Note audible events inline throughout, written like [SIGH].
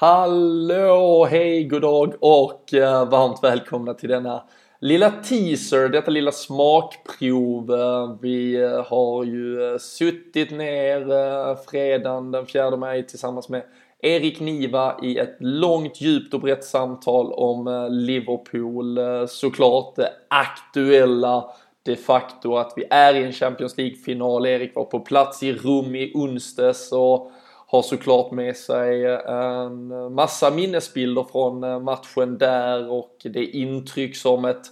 Hallå, hej, god dag och eh, varmt välkomna till denna lilla teaser, detta lilla smakprov. Eh, vi eh, har ju suttit ner fredagen den 4 maj tillsammans med Erik Niva i ett långt, djupt och brett samtal om Liverpool. Såklart det aktuella de facto att vi är i en Champions League-final. Erik var på plats i Rom i onsdags och har såklart med sig en massa minnesbilder från eh, matchen där och det intryck som ett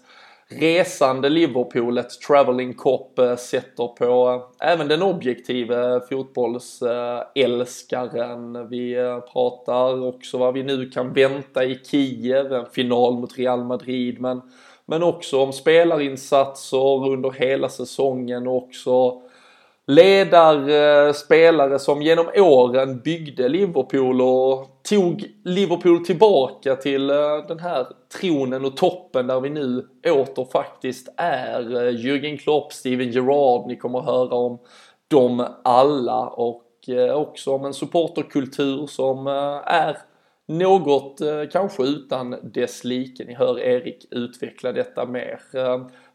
resande Liverpool, ett travelling cop eh, sätter på eh, även den objektive fotbollsälskaren. Vi pratar också vad vi nu kan vänta i Kiev, en final mot Real Madrid, men, men också om spelarinsatser under hela säsongen och också ledare, spelare som genom åren byggde Liverpool och tog Liverpool tillbaka till eh, den här tronen och toppen där vi nu åter faktiskt är. Eh, Jürgen Klopp, Steven Gerrard, ni kommer att höra om dem alla och eh, också om en supporterkultur som är något kanske utan dess like. Ni hör Erik utveckla detta mer.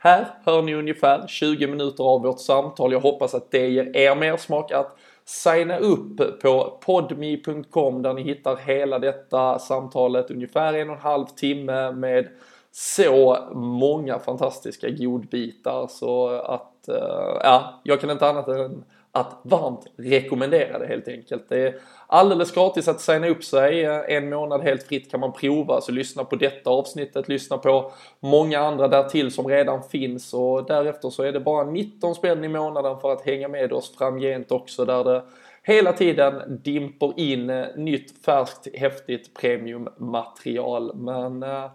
Här hör ni ungefär 20 minuter av vårt samtal. Jag hoppas att det ger er mer smak att signa upp på podme.com där ni hittar hela detta samtalet ungefär en och en halv timme med så många fantastiska godbitar så att eh, ja, jag kan inte annat än att varmt rekommendera det helt enkelt. Det är alldeles gratis att signa upp sig. En månad helt fritt kan man prova. Så lyssna på detta avsnittet, lyssna på många andra därtill som redan finns och därefter så är det bara 19 spänn i månaden för att hänga med oss framgent också där det hela tiden dimper in nytt färskt häftigt premiummaterial. Men eh,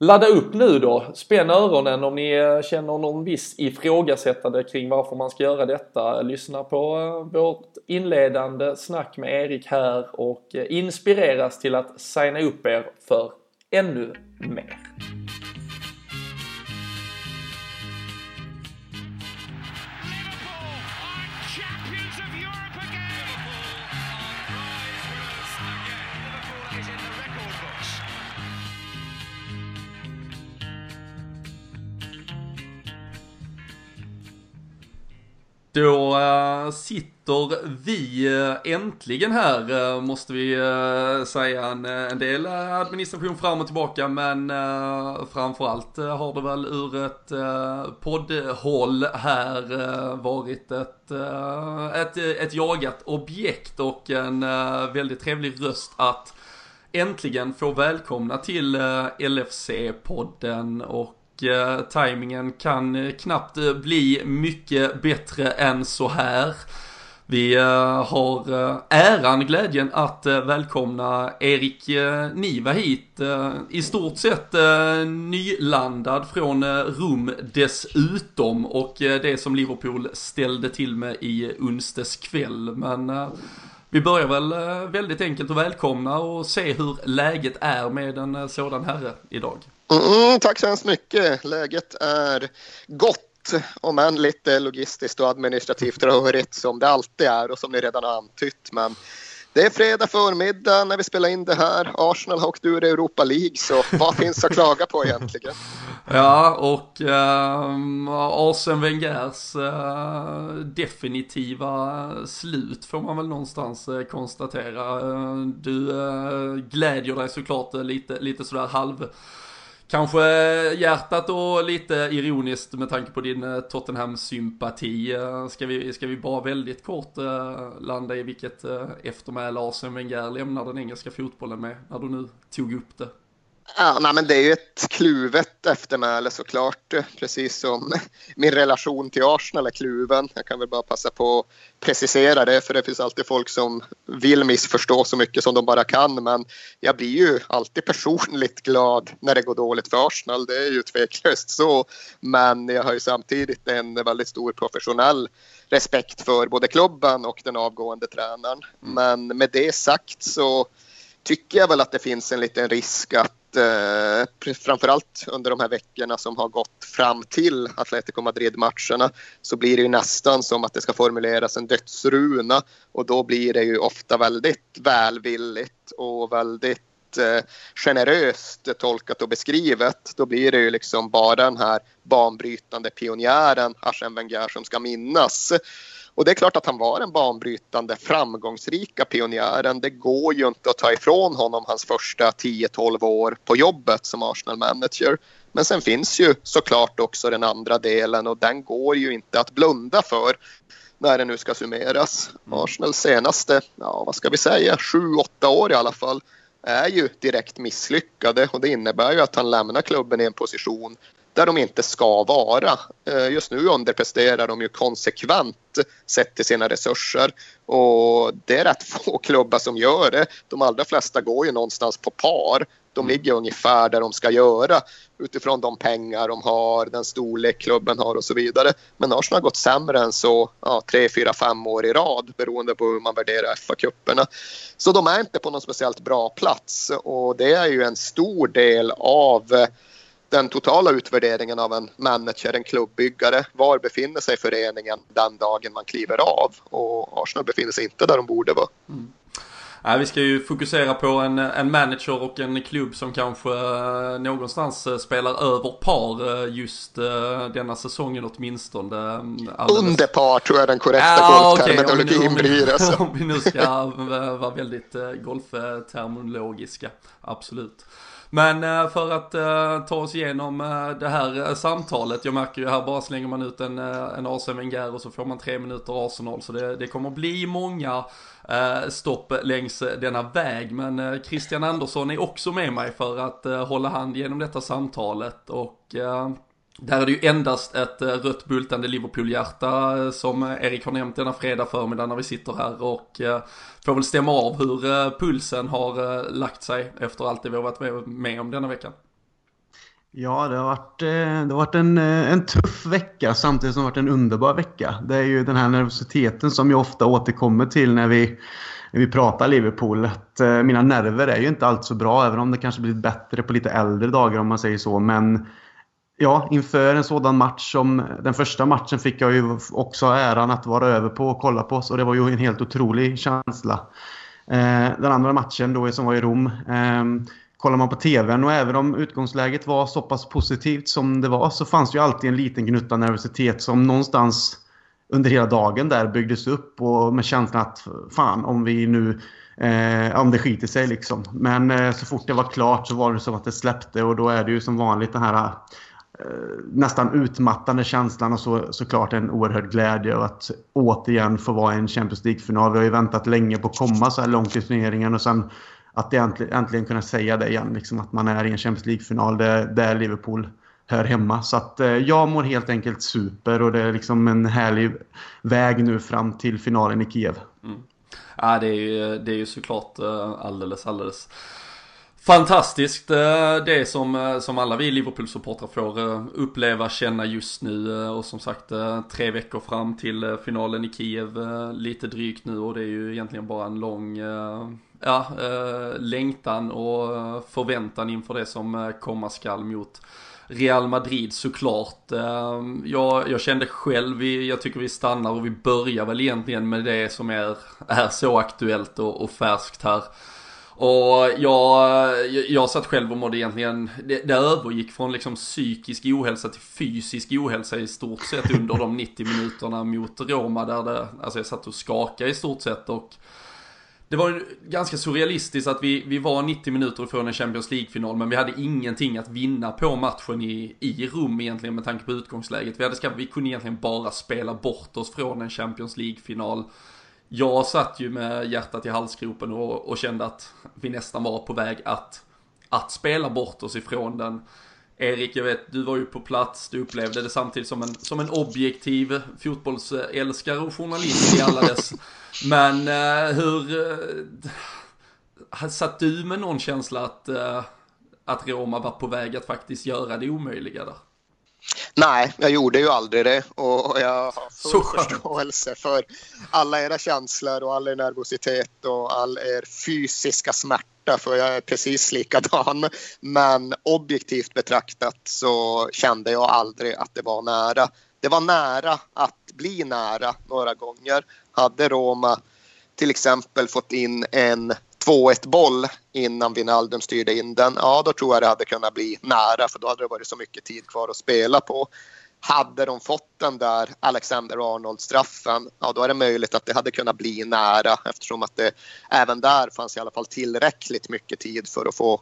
Ladda upp nu då, spänn öronen om ni känner någon viss ifrågasättande kring varför man ska göra detta. Lyssna på eh, vårt inledande snack med Erik här och eh, inspireras till att signa upp er för ännu mer. Då äh, sitter vi äh, äntligen här, äh, måste vi säga. En, en, del administration fram och tillbaka, men framförallt har det väl ur ett poddhåll här varit ett, ett, ett jagat objekt och en väldigt trevlig röst att äntligen få välkomna till LFC-podden och eh, tajmingen kan eh, knappt eh, bli mycket bättre än så här. Vi eh, har eh, äran, glädjen att eh, välkomna Erik eh, Niva hit. Eh, I stort sett nylandad från Rom dessutom och det som Liverpool ställde till med i onsdags kväll. Men vi börjar väl väldigt enkelt att välkomna och se hur läget är med en sådan herre idag. Mm, tack så hemskt mycket. Läget är gott, om än lite logistiskt och administrativt rörigt som det alltid är och som ni redan har antytt. Men det är fredag förmiddag när vi spelar in det här. Arsenal har åkt ur Europa League, så vad finns att klaga på egentligen? [LAUGHS] Ja, och äh, Arsene Wengers äh, definitiva slut får man väl någonstans äh, konstatera. Du äh, glädjer dig såklart lite, lite sådär halv Kanske hjärtat och lite ironiskt med tanke på din eh, Tottenham-sympati. Eh, ska vi, ska vi bara väldigt kort eh, landa i vilket eftermäle Arsene Wenger lämnar den engelska fotbollen med när du nu tog upp det? Ja, nej, men det är ju ett kluvet eftermäle såklart, precis som [LAUGHS] min relation till Arsenal är kluven. Jag kan väl bara passa på att precisera det, för det finns alltid folk som vill missförstå så mycket som de bara kan. Men jag blir ju alltid [LAUGHS] personligt glad när det går dåligt för Arsenal, det är ju tveklöst så. Men jag har ju samtidigt en väldigt stor professionell respekt för både klubben och den avgående tränaren. Mm. Men med det sagt så tycker jag väl att det finns en liten risk att eh, framförallt under de här veckorna som har gått fram till Atletico Madrid-matcherna så blir det ju nästan som att det ska formuleras en dödsruna och då blir det ju ofta väldigt välvilligt och väldigt eh, generöst tolkat och beskrivet. Då blir det ju liksom bara den här banbrytande pionjären Arsène Wenger som ska minnas. Och det är klart att han var den banbrytande framgångsrika pionjären. Det går ju inte att ta ifrån honom hans första 10-12 år på jobbet som Arsenal-manager. Men sen finns ju såklart också den andra delen och den går ju inte att blunda för när det nu ska summeras. Mm. Arsenals senaste, ja vad ska vi säga, 7-8 år i alla fall är ju direkt misslyckade och det innebär ju att han lämnar klubben i en position där de inte ska vara. Eh, just nu underpresterar de ju konsekvent sett till sina resurser och det är rätt [LAUGHS] få klubbar som gör det. De allra flesta går ju någonstans på par. De mm. ligger ungefär där de ska göra utifrån de pengar de har, den storlek klubben har och så vidare. Men Arsenal har gått sämre än så ja, tre, fyra, fem år i rad beroende på hur man värderar FA-cuperna. Så de är inte på någon speciellt bra plats och det är ju en stor del av den totala utvärderingen av en manager, en klubbyggare. Var befinner sig föreningen den dagen man kliver av? Och Arsenal befinner sig inte där de borde vara. Mm. Ja, vi ska ju fokusera på en, en manager och en klubb som kanske eh, någonstans eh, spelar över par eh, just denna säsongen åtminstone. Alldeles... Under par tror jag den korrekta ja, golfterminologin okay, blir. Alltså. [LAUGHS] Om vi nu ska vara väldigt golfterminologiska, absolut. Men eh, för att eh, ta oss igenom eh, det här samtalet, jag märker ju här bara slänger man ut en, en AC Wenger och så får man tre minuter Arsenal. Så det, det kommer bli många stopp längs denna väg. Men Christian Andersson är också med mig för att hålla hand genom detta samtalet. Och där är det ju endast ett eh, rött bultande Liverpool-hjärta eh, som eh, Erik har nämnt denna fredag förmiddag när vi sitter här och får väl stämma av hur pulsen har lagt sig efter allt det vi har varit med om denna veckan. Ja, det har varit, det har varit en, en tuff vecka samtidigt som det har varit en underbar vecka. Det är ju den här nervositeten som jag ofta återkommer till när vi, när vi pratar Liverpool. Att mina nerver är ju inte allt så bra, även om det kanske blivit bättre på lite äldre dagar om man säger så. Men Ja, inför en sådan match som den första matchen fick jag ju också äran att vara över på och kolla på. Så det var ju en helt otrolig känsla. Eh, den andra matchen då som var i Rom. Eh, kollar man på TVn och även om utgångsläget var så pass positivt som det var så fanns ju alltid en liten gnutta nervositet som någonstans under hela dagen där byggdes upp och med känslan att fan om vi nu Eh, om det skiter sig liksom. Men eh, så fort det var klart så var det som att det släppte och då är det ju som vanligt den här Eh, nästan utmattande känslan och så, såklart en oerhörd glädje att återigen få vara i en Champions League-final. Vi har ju väntat länge på att komma så här långt i turneringen och sen att äntligen, äntligen kunna säga det igen, liksom, att man är i en Champions League-final där, där Liverpool hör hemma. Så att eh, jag mår helt enkelt super och det är liksom en härlig väg nu fram till finalen i Kiev. Mm. Ja, det är ju, det är ju såklart eh, alldeles, alldeles Fantastiskt eh, det som, eh, som alla vi Liverpool-supportrar får eh, uppleva, känna just nu och som sagt tre veckor fram till finalen i Kiev lite drygt nu och det är ju egentligen bara en lång ja, längtan och förväntan inför det som komma skall mot Real Madrid såklart. Jag, jag kände själv, jag tycker vi stannar och vi börjar väl egentligen med det som är, är så aktuellt och, och färskt här. Och jag, jag satt själv och mådde egentligen, det, det övergick från liksom psykisk ohälsa till fysisk ohälsa i stort sett under de 90 minuterna mot Roma där det, alltså jag satt och skakade i stort sett och det var ganska surrealistiskt att vi, vi var 90 minuter ifrån en Champions League-final men vi hade ingenting att vinna på matchen i, i rum egentligen med tanke på utgångsläget. Vi, hade, vi kunde egentligen bara spela bort oss från en Champions League-final jag satt ju med hjärtat i halsgropen och, och, kände att vi nästan var på väg att, att spela bort oss ifrån den. Erik, jag vet, du var ju på plats, du upplevde det samtidigt som en, som en objektiv fotbollsälskare och journalist i alla dess. [LAUGHS] Men eh, hur... Eh, satt du med någon känsla att, eh, att Roma var på väg att faktiskt göra det omöjliga där? Nej, jag gjorde ju aldrig det och jag har full förståelse för alla era känslor och all er nervositet och all er fysiska smärta för jag är precis likadan. Men objektivt betraktat så kände jag aldrig att det var nära. Det var nära att bli nära några gånger. Hade Roma till exempel fått in en 2-1 boll innan Wijnaldum styrde in den, ja då tror jag det hade kunnat bli nära för då hade det varit så mycket tid kvar att spela på. Hade de fått den där Alexander Arnold-straffen, ja då är det möjligt att det hade kunnat bli nära eftersom att det även där fanns i alla fall tillräckligt mycket tid för att få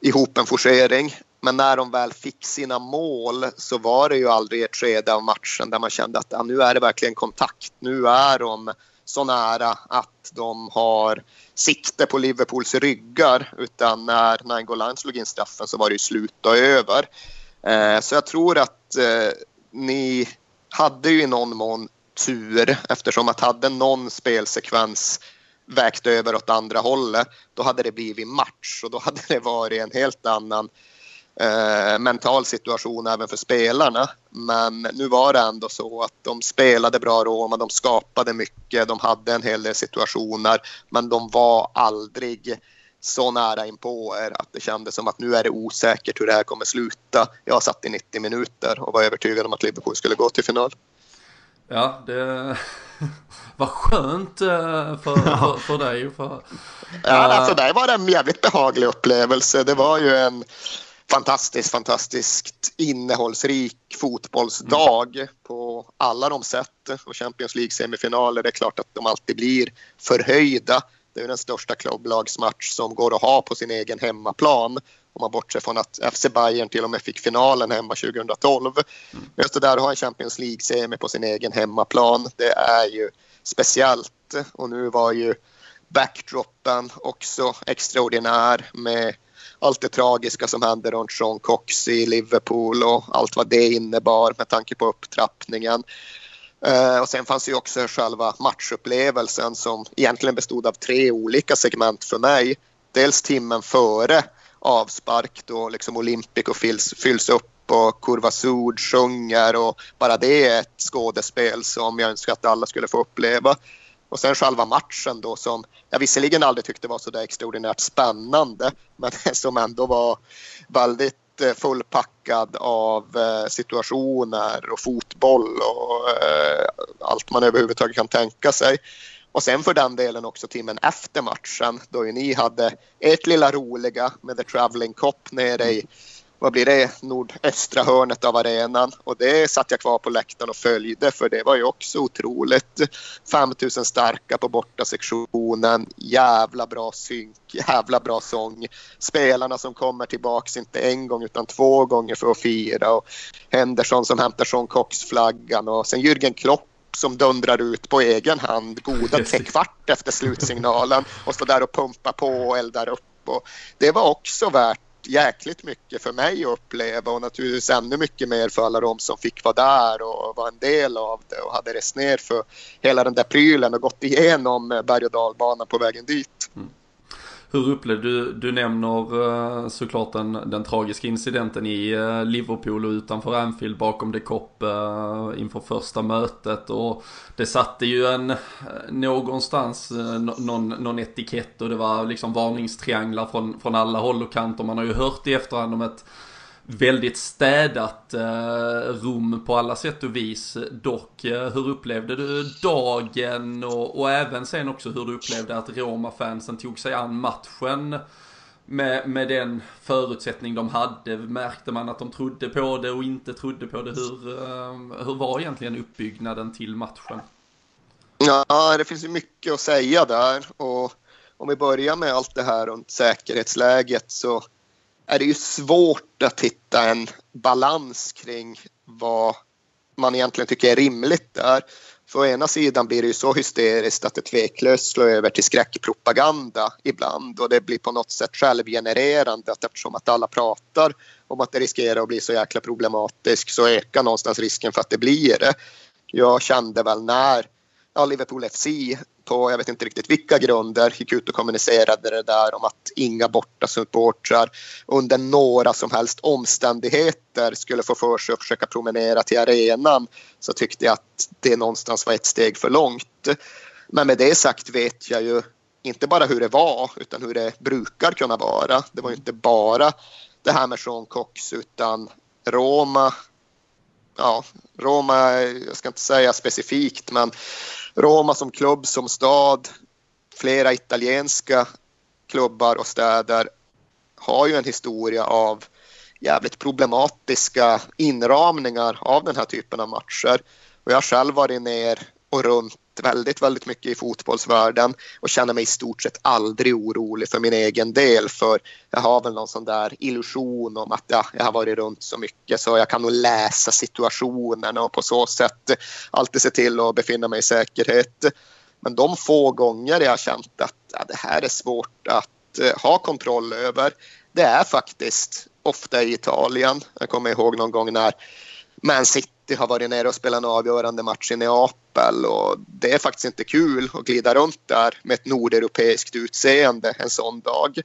ihop en forcering. Men när de väl fick sina mål så var det ju aldrig ett skede av matchen där man kände att ja, nu är det verkligen kontakt. Nu är de så nära att de har sikte på Liverpools ryggar utan när Nangolan slog in straffen så var det ju slut och över. Eh, så jag tror att eh, ni hade ju i någon mån tur eftersom att hade någon spelsekvens vägt över åt andra hållet då hade det blivit match och då hade det varit en helt annan eh, mental situation även för spelarna. Men nu var det ändå så att de spelade bra Roma, de skapade mycket, de hade en hel del situationer men de var aldrig så nära in på er att det kändes som att nu är det osäkert hur det här kommer sluta. Jag satt i 90 minuter och var övertygad om att Liverpool skulle gå till final. Ja, det [LAUGHS] var skönt eh, för, [LAUGHS] för, för dig. För, ja, alltså, det var en jävligt behaglig upplevelse. Det var ju en fantastiskt, fantastiskt innehållsrik fotbollsdag mm. på alla de sätt. Och Champions League-semifinaler, det är klart att de alltid blir förhöjda. Det är den största klubblagsmatch som går att ha på sin egen hemmaplan. Om man bortser från att FC Bayern till och med fick finalen hemma 2012. Mm. Just det där att ha en Champions League-semi på sin egen hemmaplan, det är ju speciellt. Och nu var ju backdropen också extraordinär med allt det tragiska som hände runt Sean Cox i Liverpool och allt vad det innebar med tanke på upptrappningen. Uh, och sen fanns ju också själva matchupplevelsen som egentligen bestod av tre olika segment för mig. Dels timmen före avspark då liksom Olympico fylls, fylls upp och Kurva Sud sjunger och bara det är ett skådespel som jag önskar att alla skulle få uppleva. Och sen själva matchen då som jag visserligen aldrig tyckte var så där extraordinärt spännande men [LAUGHS] som ändå var väldigt eh, fullpackad av eh, situationer och fotboll och eh, allt man överhuvudtaget kan tänka sig. Och sen för den delen också timmen efter matchen då ju ni hade ert lilla roliga med The Travelling Cop nere i vad blir det, nordöstra hörnet av arenan. Och det satt jag kvar på läktaren och följde för det var ju också otroligt. 5000 starka på borta sektionen, jävla bra synk, jävla bra sång. Spelarna som kommer tillbaks inte en gång utan två gånger för att fira och Henderson som hämtar Sean Cox-flaggan och sen Jürgen Klopp som dundrar ut på egen hand goda tre kvart efter slutsignalen och står där och pumpar på och eldar upp. Och det var också värt jäkligt mycket för mig att uppleva och naturligtvis ännu mycket mer för alla de som fick vara där och var en del av det och hade rest ner för hela den där prylen och gått igenom berg och dalbanan på vägen dit. Hur upplevde du, du nämner eh, såklart den, den tragiska incidenten i eh, Liverpool och utanför Anfield bakom de Kopp eh, inför första mötet och det satte ju en någonstans någon, någon etikett och det var liksom varningstrianglar från, från alla håll och kanter. Man har ju hört i efterhand om ett väldigt städat eh, rum på alla sätt och vis. Dock, eh, hur upplevde du dagen och, och även sen också hur du upplevde att Roma-fansen tog sig an matchen med, med den förutsättning de hade? Märkte man att de trodde på det och inte trodde på det? Hur, eh, hur var egentligen uppbyggnaden till matchen? Ja, det finns ju mycket att säga där och om vi börjar med allt det här runt säkerhetsläget så är det ju svårt att hitta en balans kring vad man egentligen tycker är rimligt där. För å ena sidan blir det ju så hysteriskt att det tveklöst slår över till skräckpropaganda ibland och det blir på något sätt självgenererande att eftersom att alla pratar om att det riskerar att bli så jäkla problematiskt så ökar någonstans risken för att det blir det. Jag kände väl när ja, Liverpool FC på, jag vet inte riktigt vilka grunder, gick ut och kommunicerade det där om att inga borta supportrar under några som helst omständigheter skulle få för sig att försöka promenera till arenan så tyckte jag att det någonstans var ett steg för långt. Men med det sagt vet jag ju inte bara hur det var utan hur det brukar kunna vara. Det var ju inte bara det här med Sean Cox utan Roma ja, Roma, jag ska inte säga specifikt, men Roma som klubb, som stad, flera italienska klubbar och städer har ju en historia av jävligt problematiska inramningar av den här typen av matcher. Och jag har själv varit ner och runt väldigt, väldigt mycket i fotbollsvärlden och känner mig i stort sett aldrig orolig för min egen del för jag har väl någon sån där illusion om att ja, jag har varit runt så mycket så jag kan nog läsa situationerna och på så sätt alltid se till att befinna mig i säkerhet. Men de få gånger jag har känt att ja, det här är svårt att uh, ha kontroll över det är faktiskt ofta i Italien. Jag kommer ihåg någon gång när Man City har varit nere och spelat en avgörande match i Neapel och det är faktiskt inte kul att glida runt där med ett nordeuropeiskt utseende en sån dag.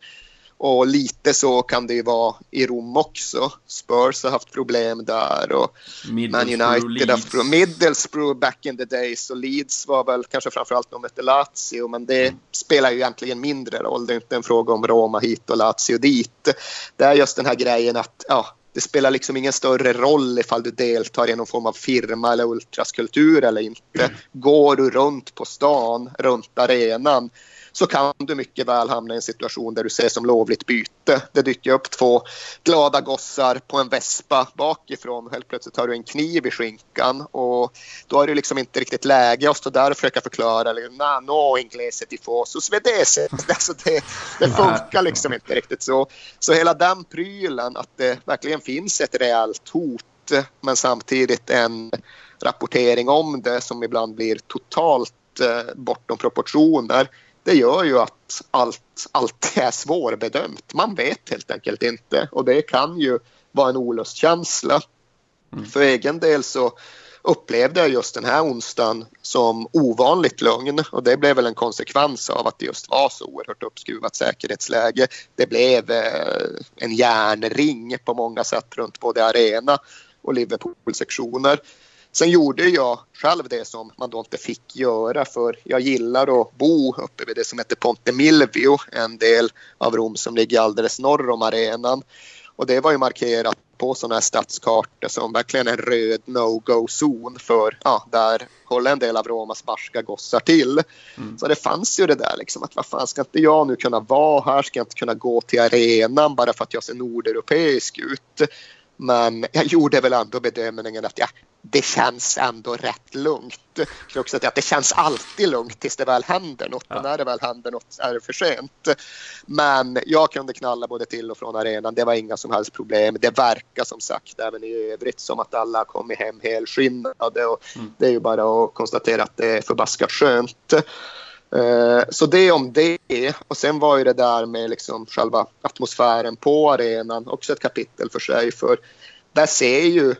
Och lite så kan det ju vara i Rom också. Spurs har haft problem där och Man United har haft problem. Middlesbrough back in the days och Leeds var väl kanske framförallt de mötte Lazio men det mm. spelar ju egentligen mindre roll. Det är inte en fråga om Roma hit och Lazio dit. Det är just den här grejen att ja, det spelar liksom ingen större roll ifall du deltar i någon form av firma eller ultraskultur eller inte. Mm. Går du runt på stan, runt arenan så kan du mycket väl hamna i en situation där du ser som lovligt byte. Det dyker upp två glada gossar på en vespa bakifrån och helt plötsligt har du en kniv i skinkan och då är det liksom inte riktigt läge att stå där och försöka förklara. Nah, no inglese tifoso svedese. [LAUGHS] Alltså det, det funkar liksom inte riktigt så. Så hela den prylen att det verkligen finns ett reellt hot men samtidigt en rapportering om det som ibland blir totalt eh, bortom proportioner det gör ju att allt alltid är svårbedömt. Man vet helt enkelt inte och det kan ju vara en olustkänsla. Mm. För egen del så upplevde jag just den här onsdagen som ovanligt lugn och det blev väl en konsekvens av att det just var så oerhört uppskruvat säkerhetsläge. Det blev eh, en järnring på många sätt runt både arena och Liverpool-sektioner. Sen gjorde jag själv det som man då inte fick göra för jag gillar att bo uppe vid det som heter Ponte Milvio, en del av Rom som ligger alldeles norr om arenan. Och det var ju markerat på sådana här stadskartor som verkligen en röd no-go-zon för ja, där håller en del av Romas barska gossar till. Mm. Så det fanns ju det där liksom att vad fan ska inte jag nu kunna vara här? Ska jag inte kunna gå till arenan bara för att jag ser nordeuropeisk ut? Men jag gjorde väl ändå bedömningen att ja, det känns ändå rätt lugnt. Också säga att det känns alltid lugnt tills det väl händer något. Ja. När det väl händer något är det för sent. Men jag kunde knalla både till och från arenan. Det var inga som helst problem. Det verkar som sagt även i övrigt som att alla kommit hem helskinnade. Och mm. Det är ju bara att konstatera att det är förbaskat skönt. Eh, så det om det. Och sen var ju det där med liksom själva atmosfären på arenan också ett kapitel för sig. För där ser ju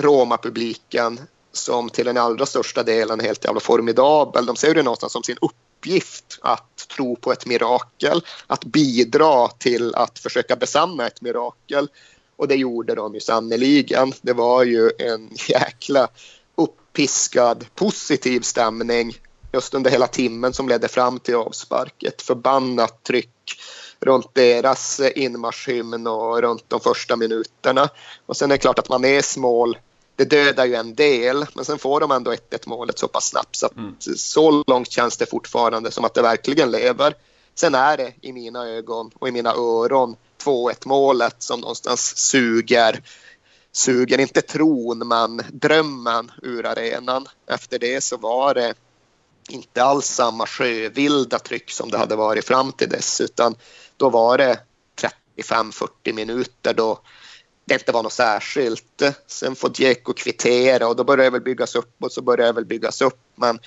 Roma-publiken som till den allra största delen är helt jävla formidabel. De ser det någonstans som sin uppgift att tro på ett mirakel, att bidra till att försöka besanna ett mirakel. Och det gjorde de ju sannerligen. Det var ju en jäkla uppiskad positiv stämning just under hela timmen som ledde fram till avspark. Ett förbannat tryck runt deras inmarschhymn och runt de första minuterna. Och sen är det klart att man är smål det dödar ju en del, men sen får de ändå 1-1 målet så pass snabbt så mm. så långt känns det fortfarande som att det verkligen lever. Sen är det i mina ögon och i mina öron 2-1 målet som någonstans suger suger inte tron men drömmen ur arenan. Efter det så var det inte alls samma sjövilda tryck som det hade varit fram till dess utan då var det 35-40 minuter då det inte var något särskilt. Sen får Dieko kvittera och då börjar det väl byggas upp och så börjar det väl byggas upp. Men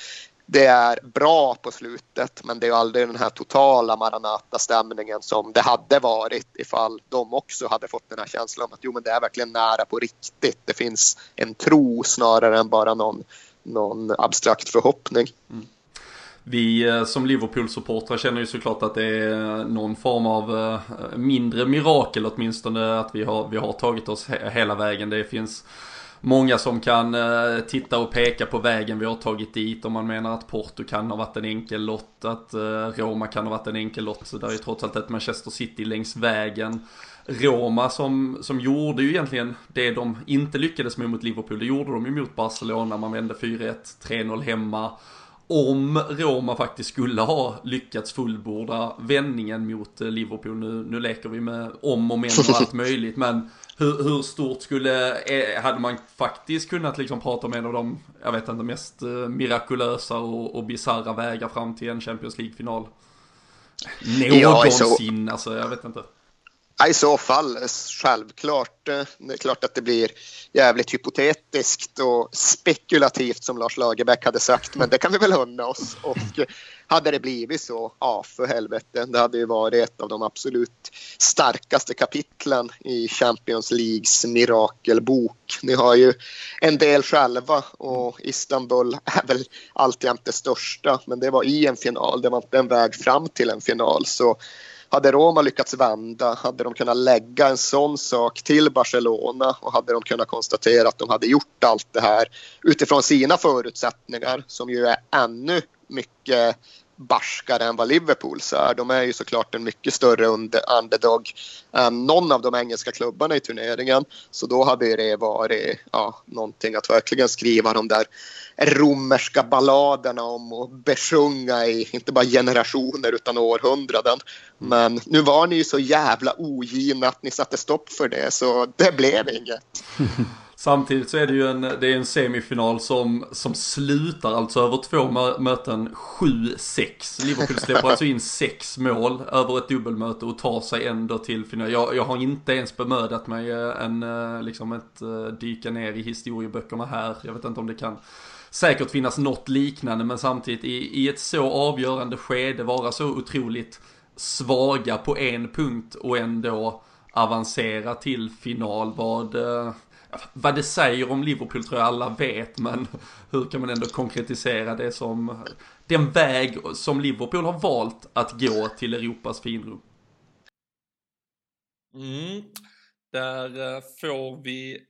det är bra på slutet men det är aldrig den här totala Maranata-stämningen som det hade varit ifall de också hade fått den här känslan om att jo men det är verkligen nära på riktigt. Det finns en tro snarare än bara någon någon abstrakt förhoppning. Mm. Vi eh, som Liverpool-supportrar känner ju såklart att det är någon form av eh, mindre mirakel åtminstone att vi har, vi har tagit oss hela vägen. Det finns många som kan eh, titta och peka på vägen vi har tagit dit. Om man menar att Porto kan ha varit en enkel lott, att eh, Roma kan ha varit en enkel lott. Så där är ju trots allt ett Manchester City längs vägen. Roma som, som gjorde ju egentligen det de inte lyckades med mot Liverpool. Det gjorde de ju mot Barcelona. Man vände 4-1, 3-0 hemma om Roma faktiskt skulle ha lyckats fullborda vändningen mot eh, Liverpool, nu, nu leker vi med om och men och [LAUGHS] allt möjligt, men hur, hur, stort skulle, eh, hade man faktiskt kunnat liksom prata om en av de, jag vet inte, mest eh, mirakulösa och, och bisarra vägar fram till en Champions League-final? Någonsin, ja, alltså jag vet inte. I så fall, självklart. Eh, det är klart att det blir jävligt hypotetiskt och spekulativt som Lars Lagerbäck hade sagt, men det kan vi väl unna oss. Och hade det blivit så, ja för helvete, det hade ju varit ett av de absolut starkaste kapitlen i Champions Leagues mirakelbok. Ni har ju en del själva och Istanbul är väl alltjämt det största, men det var i en final, det var inte en väg fram till en final. Så hade Roma lyckats vända, hade de kunnat lägga en sån sak till Barcelona och hade de kunnat konstatera att de hade gjort allt det här utifrån sina förutsättningar som ju är ännu mycket barskare än vad Liverpools är. De är ju såklart en mycket större underdog än någon av de engelska klubbarna i turneringen. Så då hade det varit ja, någonting att verkligen skriva de där romerska balladerna om att besjunga i inte bara generationer utan århundraden. Men nu var ni ju så jävla ogina att ni satte stopp för det så det blev inget. [LAUGHS] Samtidigt så är det ju en, det är en semifinal som, som slutar alltså över två möten 7-6. Liverpool släpper alltså in sex mål över ett dubbelmöte och tar sig ändå till final. Jag, jag har inte ens bemödat mig eh, en, eh, liksom ett eh, dyka ner i historieböckerna här. Jag vet inte om det kan säkert finnas något liknande men samtidigt i, i ett så avgörande skede vara så otroligt svaga på en punkt och ändå avancera till final. Vad, vad det säger om Liverpool tror jag alla vet, men hur kan man ändå konkretisera det som den väg som Liverpool har valt att gå till Europas finrum? Mm. Där eh, får vi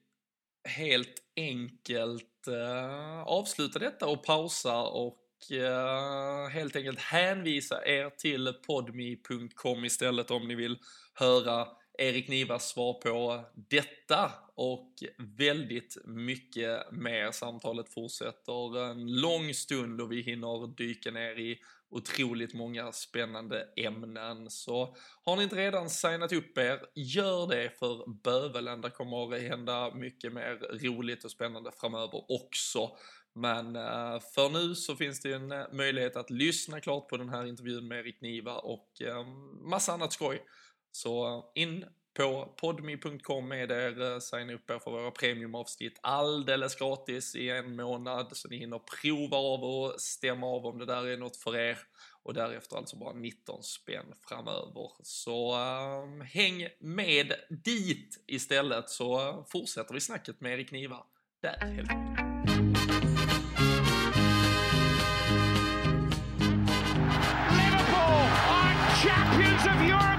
helt enkelt uh, avsluta detta och pausa och uh, helt enkelt hänvisa er till podme.com istället om ni vill höra Erik Nivas svar på detta och väldigt mycket mer. Samtalet fortsätter en lång stund och vi hinner dyka ner i otroligt många spännande ämnen. Så har ni inte redan signat upp er, gör det för bövelen. Det kommer att hända mycket mer roligt och spännande framöver också. Men eh, för nu så finns det en eh, möjlighet att lyssna klart på den här intervjun med Erik Niva och eh, massa annat skoj. Så in på podmi.com med er, eh, signa upp er för våra premiumavsnitt alldeles gratis i en månad så ni hinner prova av och stämma av om det där är något för er. Och därefter alltså bara 19 spänn framöver. Så uh, häng med dit istället så fortsätter vi snacket med Erik Niva där helt Liverpool are champions of Europe!